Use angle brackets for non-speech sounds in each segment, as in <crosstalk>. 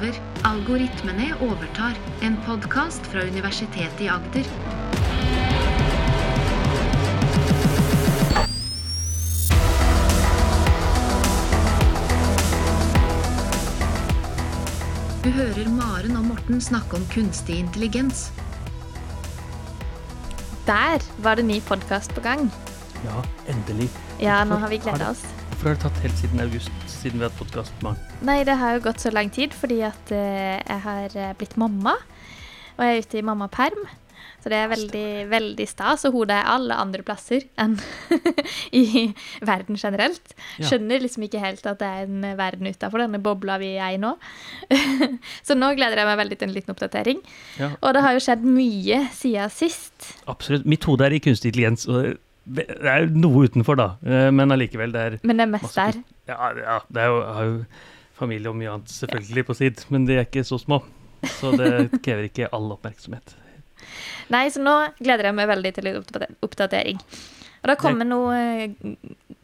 over. Algoritmene overtar. En podkast fra Universitetet i Agder. Du hører Maren og Morten snakke om kunstig intelligens. Der var det ny podkast på gang. Ja, endelig. Ja, nå har vi gleda oss. Hvorfor har det tatt helt siden august, siden vi har hatt podkast? Nei, det har jo gått så lang tid fordi at eh, jeg har eh, blitt mamma. Og jeg er ute i mammaperm. Så det er veldig, veldig stas og hodet er alle andre plasser enn <laughs> i verden generelt. Skjønner liksom ikke helt at det er en verden utafor denne bobla vi er i nå. <laughs> så nå gleder jeg meg veldig til en liten oppdatering. Ja, Og det har jo skjedd mye siden sist. absolutt. Mitt hode er i kunstig intelligens, og det er noe utenfor, da. Eh, Men allikevel, det er Men det er mest der. Ja, ja det er jo, har jo familie og mye annet selvfølgelig på sitt, men de er ikke så små. Så det <laughs> krever ikke all oppmerksomhet. Nei, så nå gleder jeg meg veldig til en oppdatering. Og da kommer noe eh,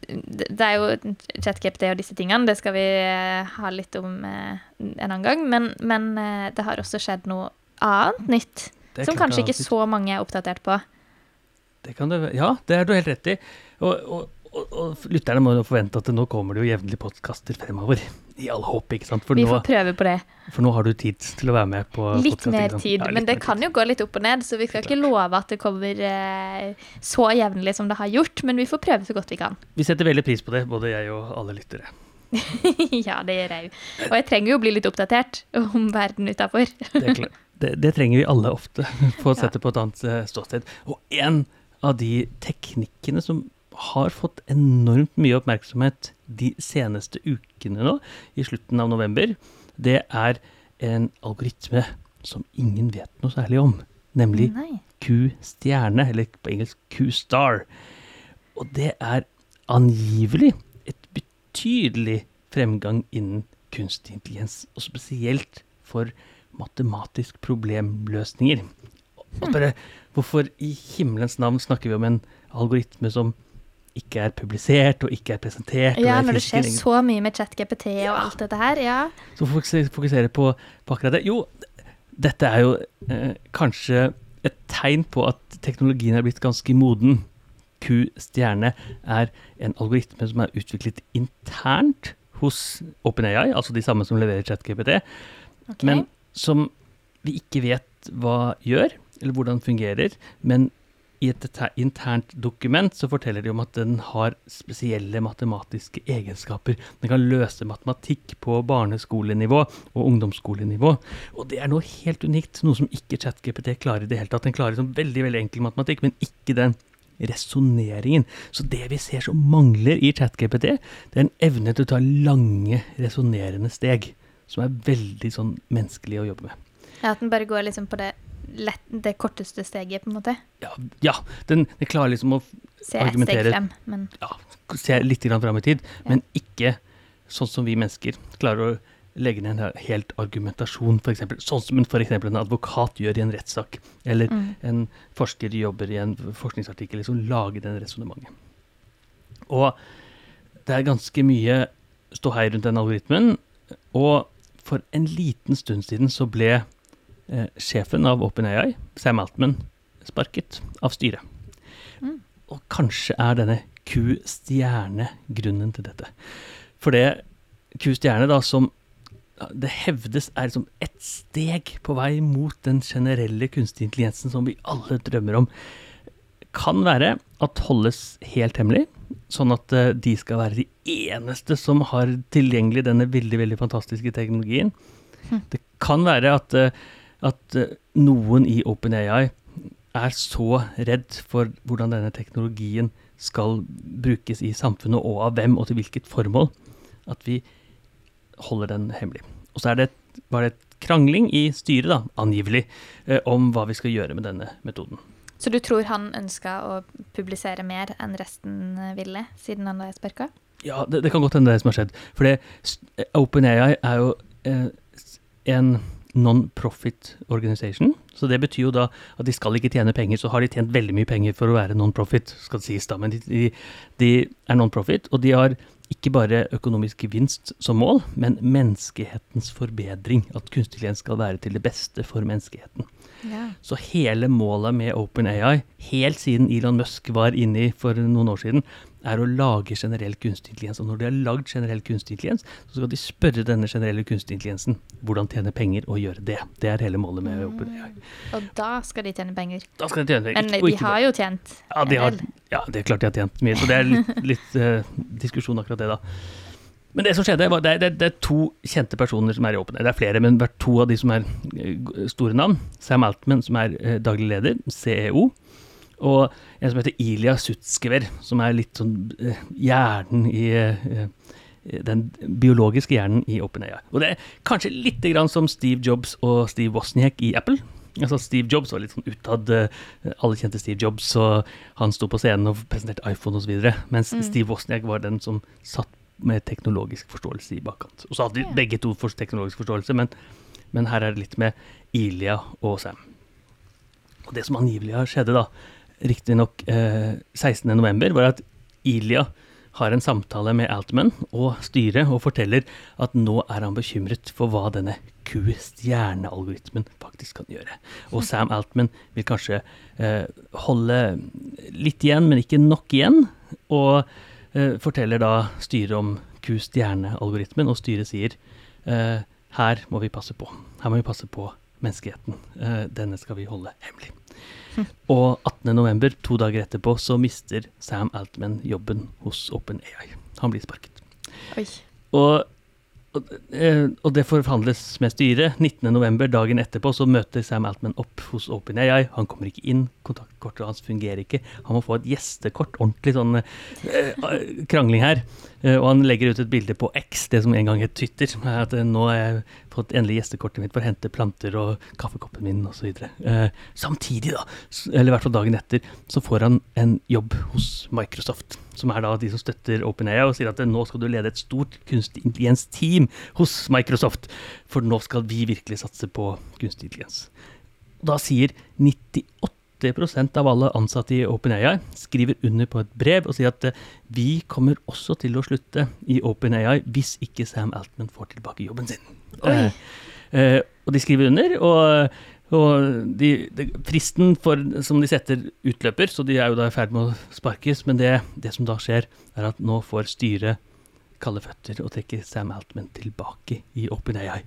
Det er jo ChatGPT og disse tingene, det skal vi eh, ha litt om en annen gang. Men, men det har også skjedd noe annet nytt, som kanskje ikke så mange er oppdatert på. Det kan det, ja, det er du helt rett i. Og, og, og, og lytterne må jo forvente at nå kommer det jo jevnlig podkaster fremover. I all håp, ikke sant. For Vi nå, får prøve på det. for nå har du tid til å være med på Litt mer tid, Ja, men det kan tid. jo gå litt opp og ned, så vi skal ikke love at det kommer eh, så jevnlig som det har gjort. Men vi får prøve så godt vi kan. Vi setter veldig pris på det, både jeg og alle lyttere. <laughs> ja, det gjør jeg jo. Og jeg trenger jo å bli litt oppdatert om verden utafor. Det, det, det trenger vi alle ofte, <laughs> for å Ja. sette på et annet eh, ståsted. Og en av de teknikkene som har fått enormt mye oppmerksomhet de seneste ukene nå, i slutten av november, det er en algoritme som ingen vet noe særlig om, nemlig Q-stjerne, eller på engelsk Q-star. Og det er angivelig et betydelig fremgang innen kunstig intelligens, og spesielt for matematisk problemløsninger. Og bare, hvorfor i himmelens navn snakker vi om en algoritme som ikke er publisert og ikke er presentert? Ja, når det skjer lenger? så mye med ChatGPT og Ja. alt dette her, ja. Så fokusere på, på akkurat det. Jo, dette er jo eh, kanskje et tegn på at teknologien er blitt ganske moden. Q-stjerne er en algoritme som er utviklet internt hos OpenAI, altså de samme som leverer ChatGPT, okay. men som vi ikke vet hva gjør, eller hvordan den fungerer. Men i et internt dokument så forteller de om at den har spesielle matematiske egenskaper. Den kan løse matematikk på barneskolenivå og ungdomsskolenivå. Og det er noe helt unikt, noe som ikke ChatGPT klarer i det hele tatt. Den klarer sånn veldig, veldig enkel matematikk, men ikke den resonneringen. Så det vi ser som mangler i ChatGPT, det er en evne til å ta lange, resonnerende steg. Som er veldig sånn menneskelig å jobbe med. Ja, At den bare går liksom på det, lett, det korteste steget, på en måte. Ja, ja den, den klarer liksom å Se Argumentere. frem, men ja, se litt grann fram i tid, Ja. men ikke sånn som vi mennesker klarer å legge ned en helt argumentasjon, f.eks. Sånn som for en advokat gjør i en rettssak, eller mm. en forsker jobber i en forskningsartikkel, liksom lager den resonnementet. Og det er ganske mye ståhei rundt den algoritmen, og for en liten stund siden så ble eh, sjefen av OpenAI, Sam Altman, sparket av styret. Mm. Og kanskje er denne Q-stjerne grunnen til dette. For det Q-stjerne da som det hevdes er liksom ett steg på vei mot den generelle kunstig intelligensen som vi alle drømmer om, kan være at holdes helt hemmelig, sånn at eh, de skal være de eneste som har tilgjengelig denne veldig, veldig fantastiske teknologien. Hm. Det kan være at, eh, at eh, noen i OpenAI er så redd for hvordan denne teknologien skal brukes i samfunnet, og av hvem, og til hvilket formål, at vi holder den hemmelig. Og så er det, var det et krangling i styret, da, angivelig, eh, om hva vi skal gjøre med denne metoden. Så du tror han ønska å publisere mer enn resten eh, ville, siden han ble sparka? Ja, det, det kan godt hende det som har skjedd. For OpenAI er jo eh, en non-profit organization. Så det betyr jo da at de skal ikke tjene penger. Så har de tjent veldig mye penger for å være non-profit, skal det sies da. Men de, de, de er non-profit, og de har ikke bare økonomisk gevinst som mål, men menneskehetens forbedring. At kunstig intelligens skal være til det beste for menneskeheten. Ja. Så hele målet med OpenAI, helt siden Elon Musk var inne for noen år siden, er å lage generell kunstig intelligens. Og når de har lagd generell kunstig intelligens, så skal de spørre denne generelle kunstig intelligensen hvordan tjene penger og gjøre det. Det er hele målet med OpenAI. Og da skal de tjene penger. Da skal de tjene penger. Men de ikke har jo tjent ja, de har, ja, det er klart de har tjent mye. Så det er litt, <laughs> litt uh, diskusjon akkurat det, da. Men det som skjedde, var, det, er, det, er- to kjente personer som er i OpenAI. Det er flere, men hvert to av de som er eh, store navn. Sam Altman, som er eh, daglig leder, CEO. Og en som heter Ilja Sutskever, som er litt sånn eh, hjernen i eh, den biologiske hjernen i OpenAI. Og det er kanskje litt grann som Steve Jobs og Steve Wozniak i Apple. Altså Steve Jobs var litt sånn utad. eh, Alle kjente Steve Jobs, og han sto på scenen og presenterte iPhone osv. Mens Mm. Steve Wozniak var den som satt med teknologisk forståelse i bakkant. Og så hadde de begge to for teknologisk forståelse, men, men her er det litt med Ilja og Sam. Og det som angivelig har skjedd, da, riktignok eh, 16.11., var at Ilya har en samtale med Altman og styret og forteller at nå er han bekymret for hva denne Q-stjernealgoritmen faktisk kan gjøre. Og Sam Altman vil kanskje eh, holde litt igjen, men ikke nok igjen, og eh, forteller da styret om Q-stjernealgoritmen, og styret sier eh, her må vi passe på. Her må vi passe på menneskeheten. Eh, denne skal vi holde hemmelig. Og 18.11., to dager etterpå, så mister Sam Altman jobben hos OpenAI. Han blir sparket. Oi. Og, og, eh, det forhandles med styret. 19.11., dagen etterpå, så møter Sam Altman opp hos OpenAI. Han kommer ikke inn, kontaktkortet hans fungerer ikke. Han må få et gjestekort. Ordentlig sånn eh, krangling her. Eh, og han legger ut et bilde på X, det som en gang het Twitter. At eh, nå har jeg fått endelig gjestekortet mitt for å hente planter og kaffekoppen min osv. Eh, samtidig, da, eller i hvert fall dagen etter, så får han en jobb hos Microsoft. Som er da de som støtter OpenAI, og sier at eh, nå skal du lede et stort kunstig intelligens-team hos Microsoft. For nå skal vi virkelig satse på kunstig intelligens. Da sier 98 av alle ansatte i OpenAI skriver under på et brev og sier at eh, vi kommer også til å slutte i OpenAI hvis ikke Sam Altman får tilbake jobben sin. Eh, eh, og de skriver under, og, og de, de, fristen for, som de setter, utløper, så de er jo da i ferd med å sparkes. Men det, det som da skjer, er at nå får styret kalde føtter og trekker Sam Altman tilbake i OpenAI.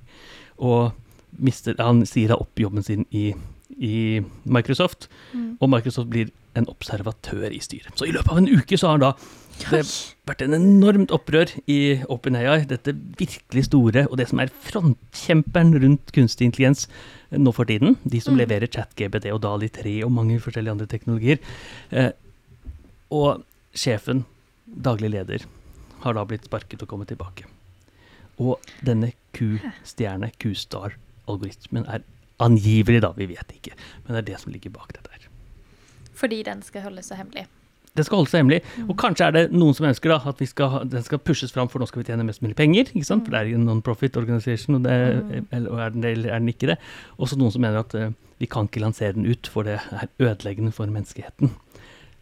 Og mister, han sier da opp jobben sin i, i Microsoft, Mm. og Microsoft blir en observatør i styret. Så i løpet av en uke så har da det vært en enormt opprør i OpenAI, dette virkelig store, og det som er frontkjemperen rundt kunstig intelligens nå for tiden, de som Mm. leverer ChatGBD og DALI 3 og mange forskjellige andre teknologier. Eh, og sjefen, daglig leder, har da blitt sparket og kommet tilbake. Og denne Q-stjerne, Q-star-algoritmen er angivelig, da, vi vet ikke, men det er det som ligger bak dette her. Fordi den skal holdes så hemmelig. Det skal holde seg hemmelig. Og kanskje er det noen som ønsker da, at vi skal den skal pushes fram, for nå skal vi tjene mest mulig penger. ikke sant? For det er en non-profit organisation, og, det, Mm. eller, er, den, eller er den ikke det? Og så noen som mener at uh, vi kan ikke lansere den ut, for det er ødeleggende for menneskeheten.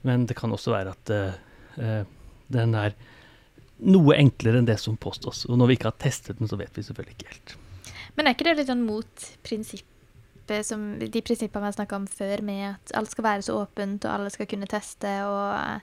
Men det kan også være at uh, uh, den er noe enklere enn det som påstås. Og når vi ikke har testet den, så vet vi selvfølgelig ikke helt. Men er ikke det litt sånn mot prinsippet som De prinsippene vi har snakka om før, med at alt skal være så åpent, og alle skal kunne teste, og eh,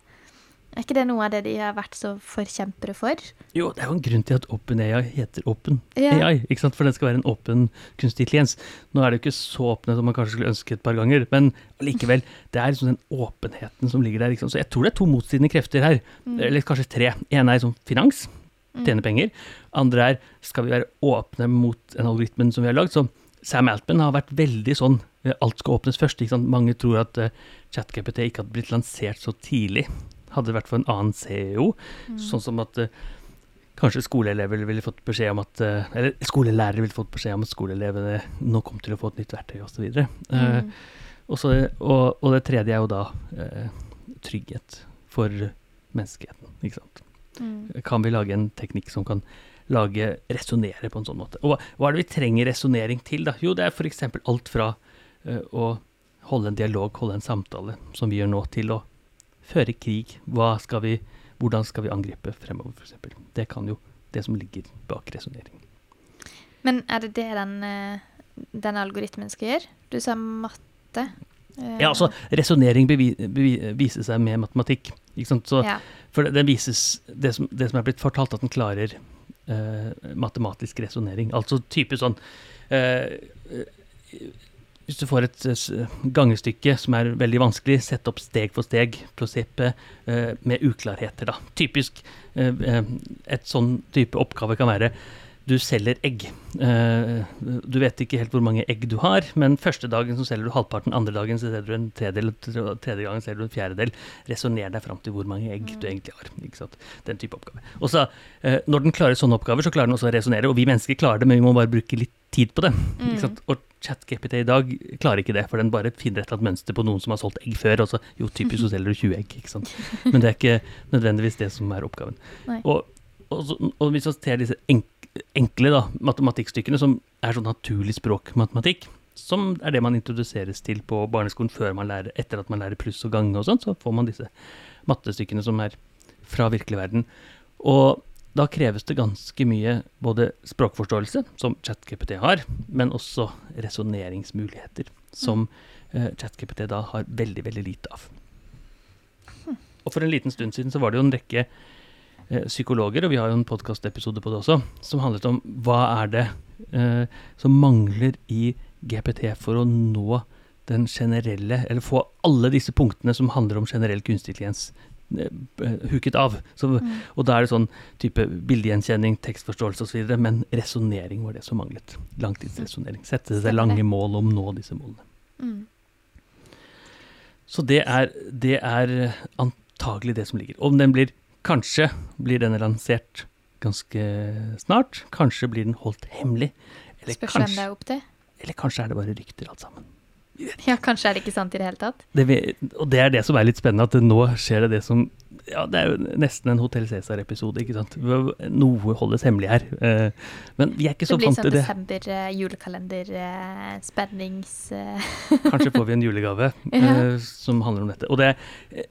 Er ikke det noe av det de har vært så forkjempere for? Jo, det er jo en grunn til at OpenAI heter Open Ja. AI, ikke sant? for den skal være en åpen kunstig intelligens. Nå er det jo ikke så åpne som man kanskje skulle ønske et par ganger, men likevel, det er liksom den åpenheten som ligger der. Sant? Så jeg tror det er to motstridende krefter her, Mm. eller kanskje tre. En er sånn finans, tjene penger. Andre er skal vi være åpne mot en algoritmen som vi har lagd. Så Sam Altman har vært veldig sånn eh, alt skal åpnes først. Ikke sant? Mange tror at uh, ChatGPT ikke hadde blitt lansert så tidlig. Hadde det vært for en annen CEO, sånn som at uh, Kanskje skoleelever ville fått beskjed om at uh, Eller skolelærere ville fått beskjed om at skoleelevene nå kom til å få et nytt verktøy osv. Uh, Mm. og, så- og, og det tredje er jo da trygghet for menneskeheten. Ikke sant? Mm. Kan vi lage en teknikk som kan lage resonnere på en sånn måte? Og hva, hva er det vi trenger resonnering til, da? Jo, det er f.eks. alt fra eh, å holde en dialog, holde en samtale, som vi gjør nå, til å føre krig. Hva skal vi hvordan skal vi angripe fremover, f.eks. Det kan jo det som ligger bak resonnering. Men er det det den, eh, den algoritmen skal gjøre? Du sa matte. Eh, Ja, altså, resonnering viser seg med matematikk. Ikke sant? Så, ja. For den vises det som, det som er blitt fortalt, at den klarer matematisk resonnering. Altså type sånn eh, eh, Hvis du får et eh, gangestykke som er veldig vanskelig, sett opp steg for steg-prinsippet eh, med uklarheter, da. Typisk eh, eh, et sånn type oppgave kan være du selger egg. Eh, du vet ikke helt hvor mange egg du har, men første dagen så selger du halvparten, andre dagen så selger du en tredjedel, tredje gangen selger du en fjerdedel. Resonner deg fram til hvor mange egg du egentlig har. ikke sant? Den type oppgave. Og så, eh, Når den klarer sånne oppgaver, så klarer den også å resonnere. Og vi mennesker klarer det, men vi må bare bruke litt tid på det. ikke sant? Og ChatGPT i dag klarer ikke det, for den bare finner et eller annet mønster på noen som har solgt egg før. Og så jo, typisk så <laughs> selger du 20 egg. ikke sant? Men det er ikke nødvendigvis det som er oppgaven. Og, og, så, og hvis vi ser disse enk, enkle da, matematikkstykkene, som er sånn naturlig språkmatematikk, som er det man introduseres til på barneskolen før man lærer, etter at man lærer pluss og gange og sånt, så får man disse mattestykkene som er fra virkelig verden. Og da kreves det ganske mye både språkforståelse, som ChatGPT har, men også resonneringsmuligheter, som uh, ChatGPT da har veldig, veldig lite av. Og for en liten stund siden så var det jo en rekke psykologer, og vi har jo en podkastepisode på det også, som handlet om hva er det eh, som mangler i GPT for å nå den generelle, eller få alle disse punktene som handler om generell kunstig intelligens eh, eh, huket av. Så, Mm. Og da er det sånn type bildegjenkjenning, tekstforståelse osv., men resonnering var det som manglet. Langtidsresonnering. Sette seg lange mål om nå disse målene. Mm. Så det er, det er antagelig det som ligger. Om den blir Kanskje blir den lansert ganske snart. Kanskje blir den holdt hemmelig. Eller Spørs hvem det er opp til. eller kanskje er det bare rykter, alt sammen. Ja, kanskje er det ikke sant i det hele tatt. Det, og det er det som er litt spennende, at det nå skjer det det som Ja, det er jo nesten en Hotell Cæsar-episode, ikke sant. Noe holdes hemmelig her. Eh, Men vi er ikke Det så blir vant sånn til det. desember eh, julekalender eh, spennings... eh, Kanskje får vi en <laughs> julegave Ja. eh, som handler om dette. Og det, eh,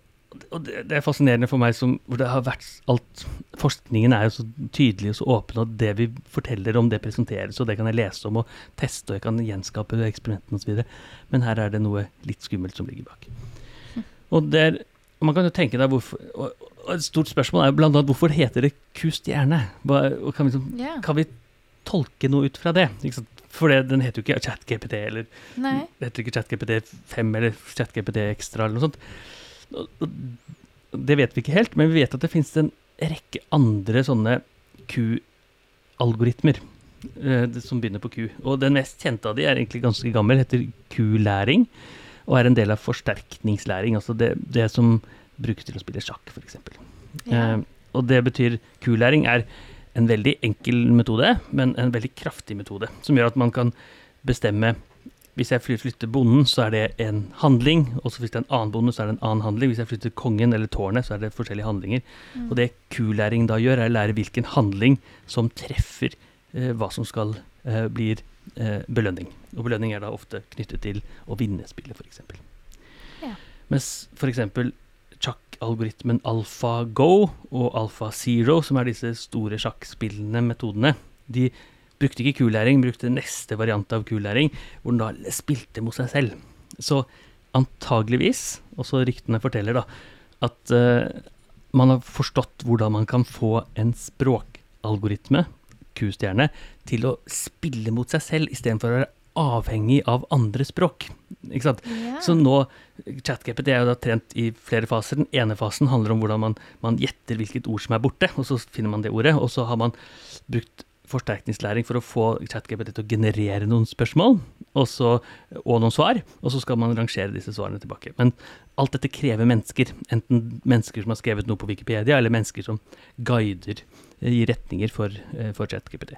og det, det er fascinerende for meg som, hvor det har vært alt Forskningen er jo så tydelig og så åpen, og det vi forteller om, det presenteres, og det kan jeg lese om og teste, og jeg kan gjenskape eksperimentene osv. Men her er det noe litt skummelt som ligger bak. Og det er, man kan jo tenke deg hvorfor og, og Et stort spørsmål er jo blant annet hvorfor heter det kustjerne? Kan, vi, liksom- yeah. kan vi tolke noe ut fra det? For det, den heter jo ikke ChatGPT eller Nei. heter ikke ChatGPT 5 eller ChatGPT Extra eller noe sånt. Det vet vi ikke helt, men vi vet at det finnes en rekke andre sånne Q-algoritmer eh, som begynner på Q. Og den mest kjente av de er egentlig ganske gammel, heter Q-læring, og er en del av forsterkningslæring, altså det, det som brukes til å spille sjakk, f.eks. Ja. Eh, og det betyr Q-læring er en veldig enkel metode, men en veldig kraftig metode, som gjør at man kan bestemme hvis jeg flytter bonden, så er det en handling, og så hvis det er en annen bonde, så er det en annen handling. Hvis jeg flytter kongen eller tårnet, så er det forskjellige handlinger. Mm. Og det Q-læring da gjør, er å lære hvilken handling som treffer eh, hva som skal eh, bli eh, belønning. Og belønning er da ofte knyttet til å vinne spillet, f.eks. Ja. Mens f.eks. sjakkalgoritmen AlphaGo og AlphaZero, som er disse store sjakkspillende metodene, de brukte ikke Q-læring, brukte neste variant av Q-læring, hvor den da spilte mot seg selv. Så antageligvis, og så ryktene forteller da, at uh, man har forstått hvordan man kan få en språkalgoritme, Q-stjerne, til å spille mot seg selv istedenfor å være avhengig av andre språk. Ikke sant? Yeah. Så nå, ChatGPT er jo da trent i flere faser. Den ene fasen handler om hvordan man, man gjetter hvilket ord som er borte, og så finner man det ordet. Og så har man brukt forsterkningslæring for å få ChatGPT til å generere noen spørsmål og, så, og noen svar, og så skal man rangere disse svarene tilbake. Men alt dette krever mennesker. Enten mennesker som har skrevet noe på Wikipedia, eller mennesker som guider, eh, gir retninger for, eh, for ChatGPT.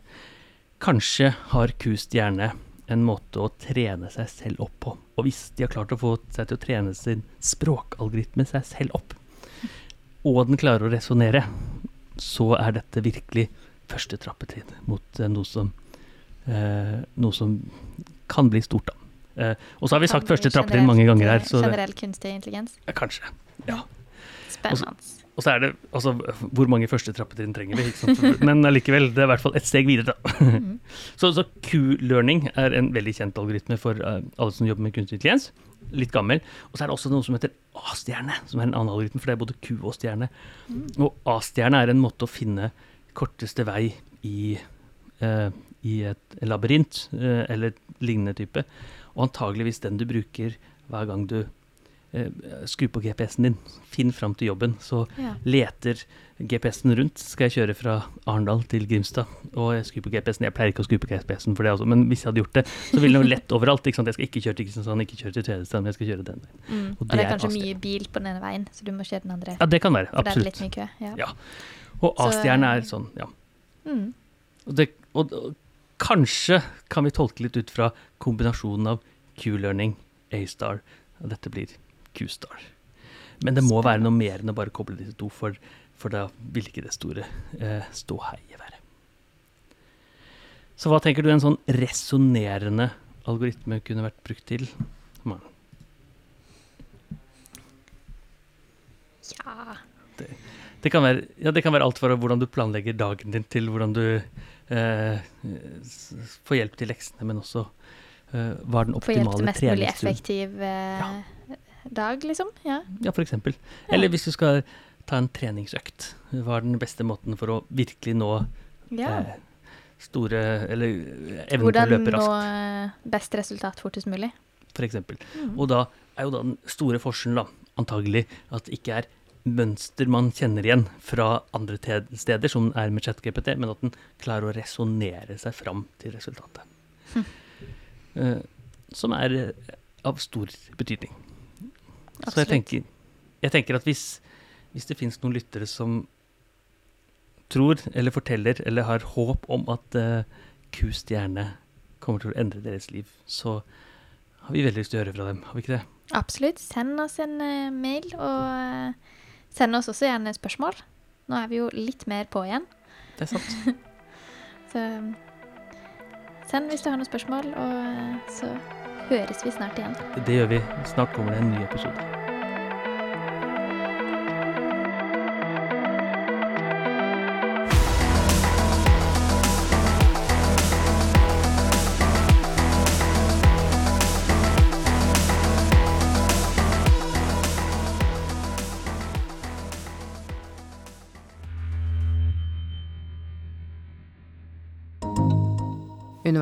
Kanskje har Kust hjerne en måte å trene seg selv opp på. Og hvis de har klart å få seg til å trene sin språkalgoritme seg selv opp, og den klarer å resonnere, så er dette virkelig første trappetrinn mot eh, noe som eh, Noe som kan bli stort, da. Eh, og så har vi sagt første trappetrinn mange ganger her, så Generell kunstig intelligens. ja, kanskje. Ja. Spennende. og så er det altså Hvor mange første trappetrinn trenger vi? Men allikevel, det er i hvert fall et steg videre, da. <laughs> så, så Q-learning er en veldig kjent algoritme for uh, alle som jobber med kunstig intelligens. Litt gammel. Og så er det også noe som heter A-stjerne, som er en annen algoritme, for det er både Q og stjerne. Og A-stjerne er en måte å finne korteste vei i, uh, i et labyrint uh, eller lignende type. Og antageligvis den du bruker hver gang du Eh, skru på GPS-en din, finn fram til jobben. Så ja. leter GPS-en rundt. Skal jeg kjøre fra Arendal til Grimstad, og jeg skrur på GPS-en. Jeg pleier ikke å skru på GPS-en for det også, men hvis jeg hadde gjort det, så ville det lett overalt. Ikke sant? Jeg skal ikke kjøre til Kristiansand, ikke kjøre til Tvedestrand, men jeg skal kjøre den veien. Mm. Og, og, det er kanskje mye bil på den ene veien, så du må kjøre den andre. Ja, det kan være. For absolutt. det er litt mye kø. Ja. ja. Og A-stjerne er sånn, ja. Mm. Og, det, og, og kanskje kan vi tolke litt ut fra kombinasjonen av Q-learning, A-star, og dette blir Q-Star. Men det må være noe mer enn å bare koble disse to, for, for da vil ikke det store eh, ståheiet være. Så hva tenker du en sånn resonnerende algoritme kunne vært brukt til? Ja det, det, kan være, ja, det kan være alt fra hvordan du planlegger dagen din, til hvordan du eh, får hjelp til leksene, men også eh, hva er den optimale treningsturen? Få hjelp til mest mulig effektiv eh, ja dag, liksom? Ja, ja for eksempel. Eller hvis du skal ta en treningsøkt. Hva er den beste måten for å virkelig nå eh, store Eller evnen til å løpe raskt? Hvordan nå eh, best resultat fortest mulig. For eksempel. Mm. Og da er jo da den store forskjellen, da, antagelig, at det ikke er mønster man kjenner igjen fra andre steder, som er med ChatGPT, men at den klarer å resonnere seg fram til resultatet. Hm. Uh, som er av stor betydning. Absolutt. Så jeg tenker, jeg tenker, at hvis, hvis det finnes noen lyttere som tror eller forteller eller har håp om at uh, Q-stjerne kommer til å endre deres liv, så har vi veldig lyst til å høre fra dem. Har vi ikke det? Absolutt. Send oss en uh, mail, og uh, send oss også gjerne spørsmål. Nå er vi jo litt mer på igjen. Det er sant. <laughs> så send hvis du har noen spørsmål, og så høres vi snart igjen. Det gjør vi. Snart kommer det en ny episode.